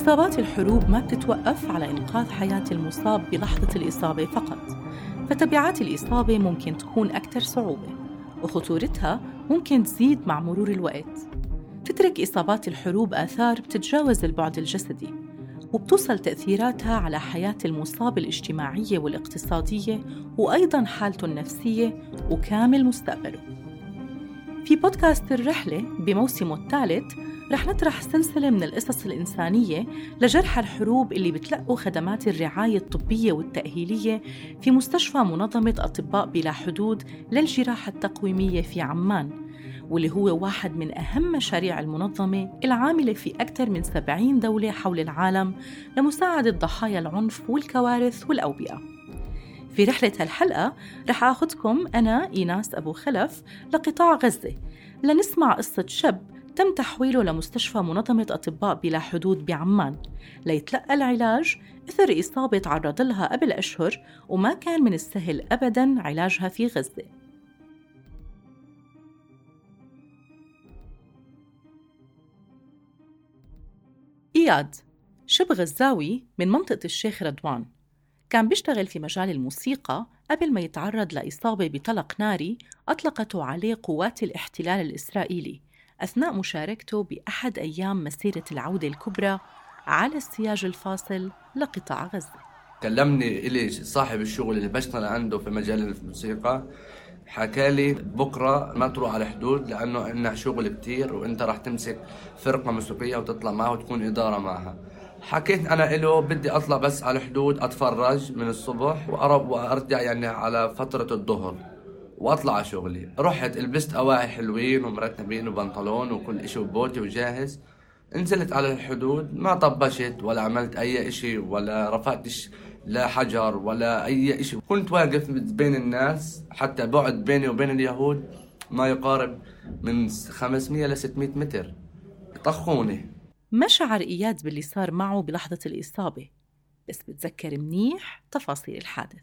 إصابات الحروب ما بتتوقف على إنقاذ حياة المصاب بلحظة الإصابة فقط. فتبعات الإصابة ممكن تكون أكثر صعوبة وخطورتها ممكن تزيد مع مرور الوقت. تترك إصابات الحروب آثار بتتجاوز البعد الجسدي وبتوصل تأثيراتها على حياة المصاب الاجتماعية والاقتصادية وأيضاً حالته النفسية وكامل مستقبله. في بودكاست الرحلة بموسمه الثالث رح نطرح سلسلة من القصص الإنسانية لجرحى الحروب اللي بتلقوا خدمات الرعاية الطبية والتأهيلية في مستشفى منظمة أطباء بلا حدود للجراحة التقويمية في عمان واللي هو واحد من أهم مشاريع المنظمة العاملة في أكثر من 70 دولة حول العالم لمساعدة ضحايا العنف والكوارث والأوبئة. في رحلة هالحلقة رح آخذكم أنا إيناس أبو خلف لقطاع غزة لنسمع قصة شاب تم تحويله لمستشفى منظمة أطباء بلا حدود بعمان. ليتلقى العلاج إثر إصابة تعرض لها قبل أشهر وما كان من السهل أبداً علاجها في غزة. إياد شب غزاوي من منطقة الشيخ رضوان كان بيشتغل في مجال الموسيقى قبل ما يتعرض لإصابة بطلق ناري أطلقته عليه قوات الاحتلال الإسرائيلي. أثناء مشاركته بأحد أيام مسيرة العودة الكبرى على السياج الفاصل لقطاع غزة. كلمني إلي صاحب الشغل اللي بشتغل عنده في مجال الموسيقى حكى لي بكرة ما تروح على الحدود لأنه عندنا شغل كتير وأنت راح تمسك فرقة موسيقية وتطلع معها وتكون إدارة معها. حكيت أنا له بدي أطلع بس على الحدود أتفرج من الصبح وأرجع يعني على فترة الظهر. واطلع على شغلي. رحت لبست أواعي حلوين ومرتبين وبنطلون وكل إشي وبوتي وجاهز. نزلت على الحدود ما طبشت ولا عملت أي إشي ولا رفعتش لا حجر ولا أي شيء كنت واقف بين الناس حتى بعد بيني وبين اليهود ما يقارب من 500 ل 600 متر. طخوني. ما شعر إياد باللي صار معه بلحظة الإصابة؟ بس بتذكر منيح تفاصيل الحادث.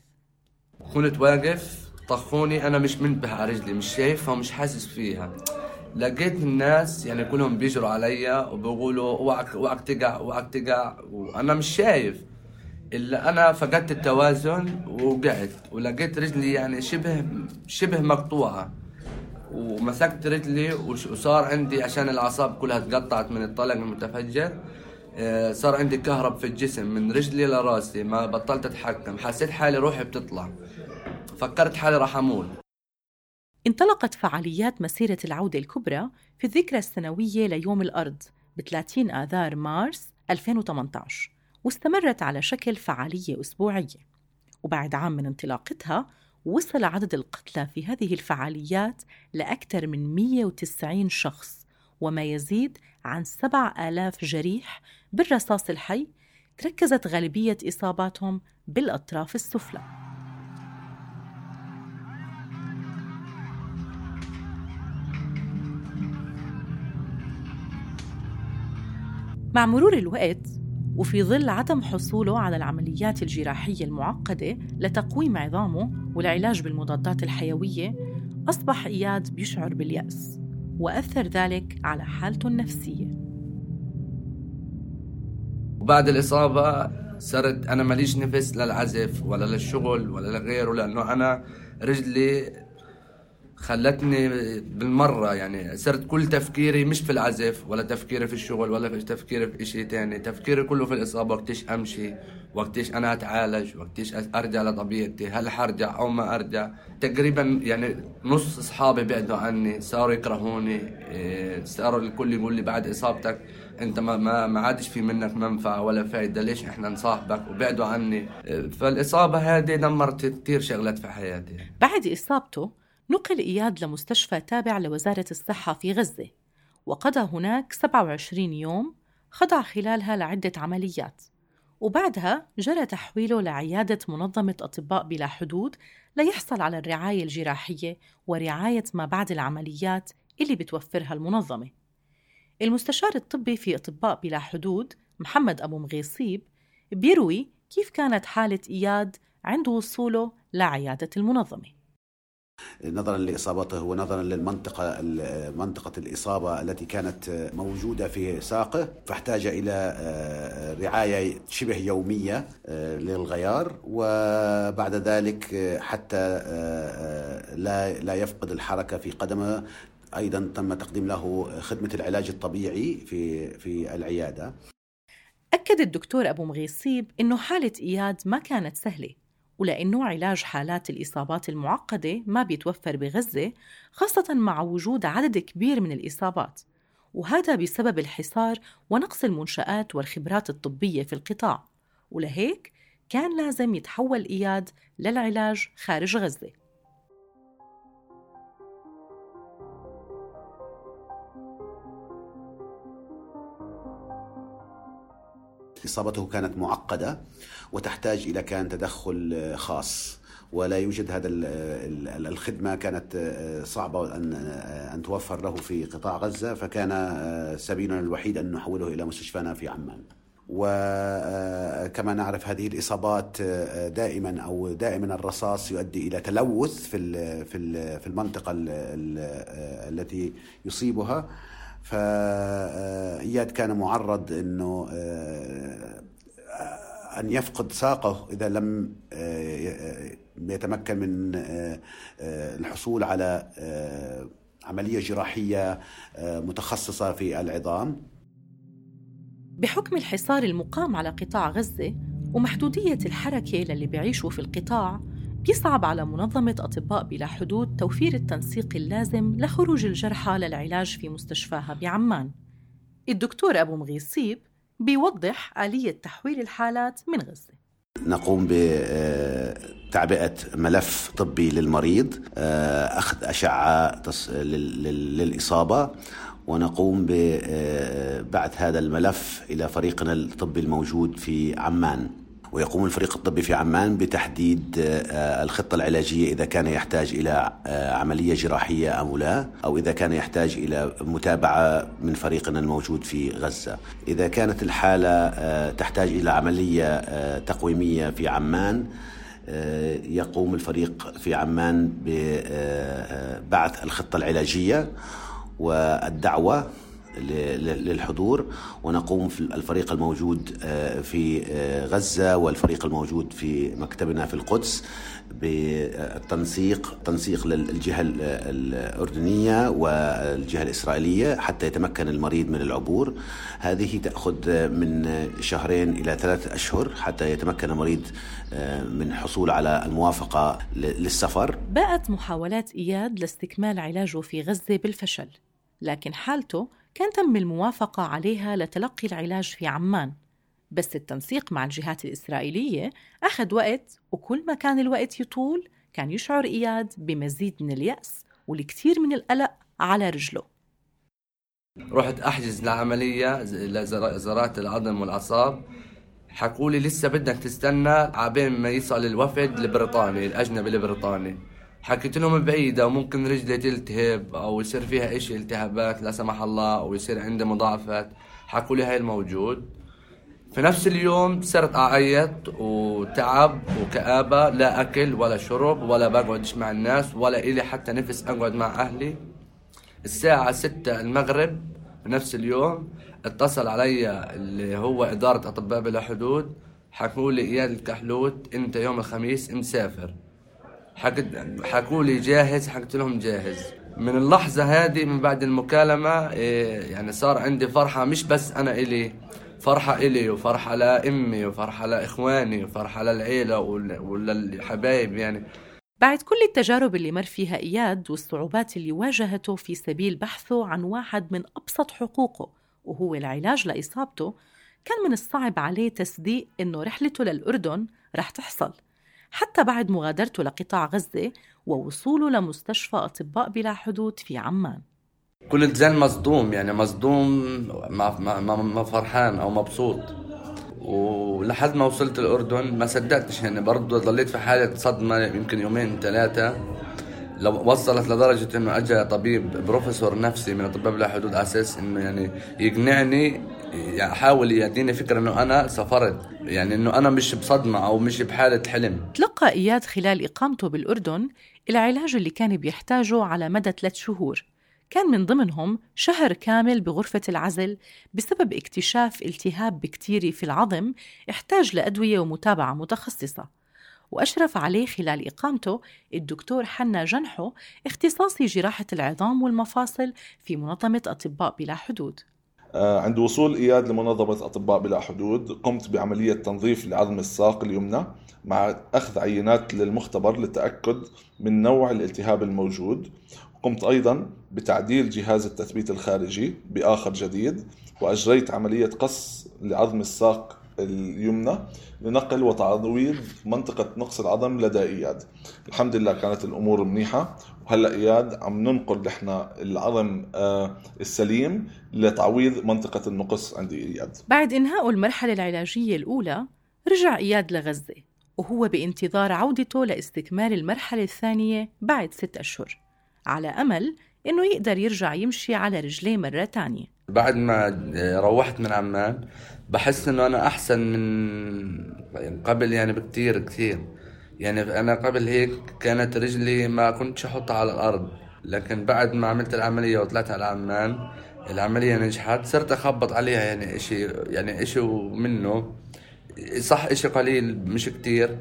كنت واقف طخوني أنا مش منتبه على رجلي مش شايفها ومش حاسس فيها. لقيت الناس يعني كلهم بيجروا عليا وبيقولوا اوعك اوعك تقع اوعك تقع وأنا مش شايف. إلا أنا فقدت التوازن وقعت ولقيت رجلي يعني شبه شبه مقطوعة. ومسكت رجلي وصار عندي عشان الأعصاب كلها تقطعت من الطلق المتفجر آه، صار عندي كهرب في الجسم من رجلي لراسي ما بطلت أتحكم. حسيت حالي روحي بتطلع. فكرت حالي راح أموت. انطلقت فعاليات مسيرة العودة الكبرى في الذكرى السنوية ليوم الأرض ب 30 آذار مارس 2018 واستمرت على شكل فعالية أسبوعية. وبعد عام من انطلاقتها وصل عدد القتلى في هذه الفعاليات لأكثر من 190 شخص وما يزيد عن 7000 جريح بالرصاص الحي تركزت غالبية إصاباتهم بالأطراف السفلى. مع مرور الوقت وفي ظل عدم حصوله على العمليات الجراحية المعقدة لتقويم عظامه والعلاج بالمضادات الحيوية أصبح إياد بيشعر باليأس وأثر ذلك على حالته النفسية. وبعد الإصابة صرت أنا ماليش نفس للعزف ولا للشغل ولا لغيره لأنه أنا رجلي خلتني بالمرة يعني صرت كل تفكيري مش في العزف ولا تفكيري في الشغل ولا في تفكيري في إشي تاني. تفكيري كله في الإصابة وقتيش أمشي وقتيش أنا أتعالج وقتيش أرجع لطبيعتي هل حرجع أو ما أرجع. تقريبا يعني نص أصحابي بعدوا عني صاروا يكرهوني إيه، صاروا الكل يقول لي بعد إصابتك أنت ما ما ما عادش في منك منفعة ولا فايدة ليش إحنا نصاحبك؟ وبعدوا عني. إيه، فالإصابة هذه دمرت كثير شغلات في حياتي. بعد إصابته نقل إياد لمستشفى تابع لوزارة الصحة في غزة وقضى هناك 27 يوم خضع خلالها لعدة عمليات وبعدها جرى تحويله لعيادة منظمة أطباء بلا حدود ليحصل على الرعاية الجراحية ورعاية ما بعد العمليات اللي بتوفرها المنظمة. المستشار الطبي في أطباء بلا حدود محمد أبو مغيصيب بيروي كيف كانت حالة إياد عند وصوله لعيادة المنظمة. نظرا لإصابته ونظرا للمنطقة منطقة الإصابة التي كانت موجودة في ساقه فاحتاج إلى آه، رعاية شبه يومية آه، للغيار وبعد ذلك حتى آه، لا لا يفقد الحركة في قدمه. أيضا تم تقديم له خدمة العلاج الطبيعي في في العيادة. أكد الدكتور أبو مغيصيب إنه حالة إياد ما كانت سهلة. ولأنه علاج حالات الإصابات المعقدة ما بيتوفر بغزة خاصة مع وجود عدد كبير من الإصابات. وهذا بسبب الحصار ونقص المنشآت والخبرات الطبية في القطاع. ولهيك كان لازم يتحول إياد للعلاج خارج غزة. إصابته كانت معقدة وتحتاج إلى كان تدخل خاص ولا يوجد هذا الخدمة كانت صعبة أن أن توفر له في قطاع غزة فكان سبيلنا الوحيد أن نحوله إلى مستشفانا في عمان. وكما نعرف هذه الإصابات دائما أو دائما الرصاص يؤدي إلى تلوث في في المنطقة التي يصيبها. فإياد كان معرض أنه آه، أن يفقد ساقه إذا لم آه، يتمكن من آه، الحصول على عملية جراحية متخصصة في العظام. بحكم الحصار المقام على قطاع غزة ومحدودية الحركة للي بيعيشوا في القطاع بيصعب على منظمة أطباء بلا حدود توفير التنسيق اللازم لخروج الجرحى للعلاج في مستشفاها بعمان. الدكتور أبو مغيصيب بيوضح آلية تحويل الحالات من غزة. نقوم بتعبئة ملف طبي للمريض أخذ أشعة للإصابة ونقوم ببعث هذا الملف إلى فريقنا الطبي الموجود في عمان. ويقوم الفريق الطبي في عمان بتحديد آه، الخطة العلاجية إذا كان يحتاج إلى آه، عملية جراحية أو لا أو إذا كان يحتاج إلى متابعة من فريقنا الموجود في غزة. إذا كانت الحالة آه، تحتاج إلى عملية تقويمية في عمان يقوم الفريق في عمان ببعث الخطة العلاجية والدعوة للحضور ونقوم في الفريق الموجود آه، في آه، غزة والفريق الموجود في مكتبنا في القدس بالتنسيق تنسيق للجهة الأردنية والجهة الإسرائيلية حتى يتمكن المريض من العبور. هذه تأخذ من شهرين إلى ثلاثة أشهر حتى يتمكن المريض آه، من حصول على الموافقة للسفر. باءت محاولات إياد لاستكمال علاجه في غزة بالفشل لكن حالته كان تم الموافقة عليها لتلقي العلاج في عمان. بس التنسيق مع الجهات الإسرائيلية أخذ وقت وكل ما كان الوقت يطول كان يشعر إياد بمزيد من اليأس والكثير من القلق على رجله. رحت أحجز لعملية لزراعة العظم والأعصاب. حكوا لي لسه بدك تستنى عبين ما يصل الوفد البريطاني الأجنبي البريطاني حكيت لهم بعيدة وممكن رجلي تلتهب أو يصير فيها إشي التهابات لا سمح الله أو يصير عندي مضاعفات. حكوا لي هاي الموجود. في نفس اليوم صرت أعيط وتعب وكآبة لا أكل ولا شرب ولا بقعدش مع الناس ولا إلي حتى نفس أقعد مع أهلي. الساعة ستة المغرب نفس اليوم اتصل علي اللي هو إدارة أطباء بلا حدود حكوا لي إياد الكحلوت أنت يوم الخميس مسافر. حكت حكوا لي جاهز حكيت لهم جاهز. من اللحظة هذه من بعد المكالمة إيه، يعني صار عندي فرحة مش بس أنا إلي فرحة إلي وفرحة لأمي وفرحة لإخواني وفرحة للعيلة وللحبايب يعني. بعد كل التجارب اللي مر فيها إياد والصعوبات اللي واجهته في سبيل بحثه عن واحد من أبسط حقوقه وهو العلاج لإصابته كان من الصعب عليه تصديق إنه رحلته للأردن رح تحصل. حتى بعد مغادرته لقطاع غزة ووصوله لمستشفى أطباء بلا حدود في عمان. كنت زين مصدوم يعني مصدوم ما, ما, ما فرحان أو مبسوط. ولحد ما وصلت الأردن ما صدقتش يعني برضه ضليت في حالة صدمة يمكن يومين ثلاثة. لو وصلت لدرجة إنه اجى طبيب بروفيسور نفسي من أطباء بلا حدود على أساس إنه يعني يقنعني يعني حاول يعطيني فكرة إنه أنا سافرت. يعني إنه أنا مش بصدمة أو مش بحالة حلم. تلقى إياد خلال إقامته بالأردن العلاج اللي كان بيحتاجه على مدى ثلاث شهور. كان من ضمنهم شهر كامل بغرفة العزل بسبب اكتشاف التهاب بكتيري في العظم احتاج لأدوية ومتابعة متخصصة. وأشرف عليه خلال إقامته الدكتور حنا جنحو اختصاصي جراحة العظام والمفاصل في منظمة أطباء بلا حدود. عند وصول إياد لمنظمة أطباء بلا حدود قمت بعملية تنظيف لعظم الساق اليمنى مع أخذ عينات للمختبر للتأكد من نوع الالتهاب الموجود. قمت أيضا بتعديل جهاز التثبيت الخارجي بآخر جديد وأجريت عملية قص لعظم الساق اليمنى لنقل وتعويض منطقة نقص العظم لدى إياد. الحمد لله كانت الأمور منيحة وهلأ إياد عم ننقل نحن العظم آه، السليم لتعويض منطقة النقص عند إياد. بعد إنهاء المرحلة العلاجية الأولى رجع إياد لغزة وهو بانتظار عودته لاستكمال المرحلة الثانية بعد ست أشهر على أمل إنه يقدر يرجع يمشي على رجليه مرة تانية. بعد ما روحت من عمان بحس إنه أنا أحسن من قبل يعني بكتير كتير يعني أنا قبل هيك كانت رجلي ما كنتش أحطها على الأرض لكن بعد ما عملت العملية وطلعت على عمان العملية نجحت صرت أخبط عليها يعني إشي يعني إشي منه. صح إشي قليل مش كتير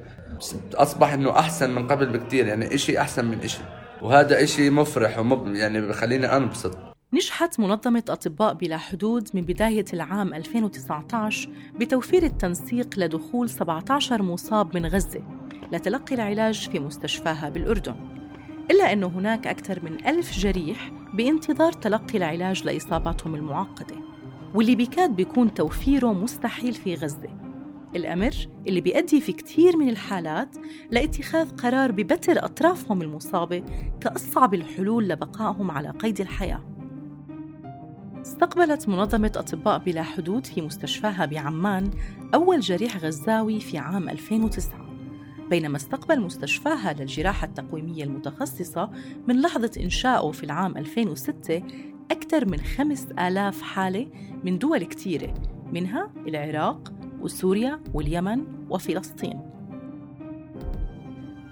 أصبح إنه أحسن من قبل بكتير يعني إشي أحسن من إشي. وهذا إشي مفرح ومب يعني بخليني أنبسط. نجحت منظمة أطباء بلا حدود من بداية العام 2019 بتوفير التنسيق لدخول 17 مصاب من غزة. لتلقي العلاج في مستشفاها بالأردن. إلا أن هناك أكثر من ألف جريح بانتظار تلقي العلاج لإصاباتهم المعقدة واللي بكاد بيكون توفيره مستحيل في غزة. الأمر اللي بيؤدي في كتير من الحالات لاتخاذ قرار ببتر أطرافهم المصابة كأصعب الحلول لبقائهم على قيد الحياة. استقبلت منظمة أطباء بلا حدود في مستشفاها بعمان أول جريح غزاوي في عام 2009 بينما استقبل مستشفاها للجراحة التقويمية المتخصصة من لحظة إنشائه في العام 2006 أكثر من خمس آلاف حالة من دول كتيرة منها العراق وسوريا واليمن وفلسطين.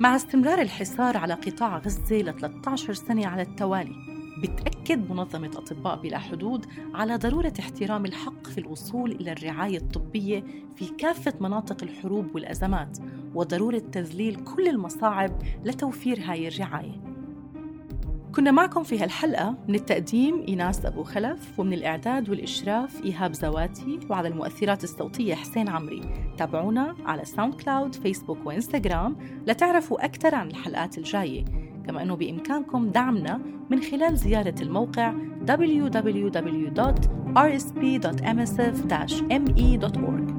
مع استمرار الحصار على قطاع غزة ل 13 سنة على التوالي بتأكد منظمة أطباء بلا حدود على ضرورة احترام الحق في الوصول إلى الرعاية الطبية في كافة مناطق الحروب والأزمات وضرورة تذليل كل المصاعب لتوفير هاي الرعاية. كنا معكم في هالحلقة من التقديم إيناس أبو خلف ومن الإعداد والإشراف إيهاب زواتي وعلى المؤثرات الصوتية حسين عمري. تابعونا على SoundCloud فيسبوك وإنستغرام لتعرفوا أكثر عن الحلقات الجاية. كما أنه بإمكانكم دعمنا من خلال زيارة الموقع rsp.msf-me.org.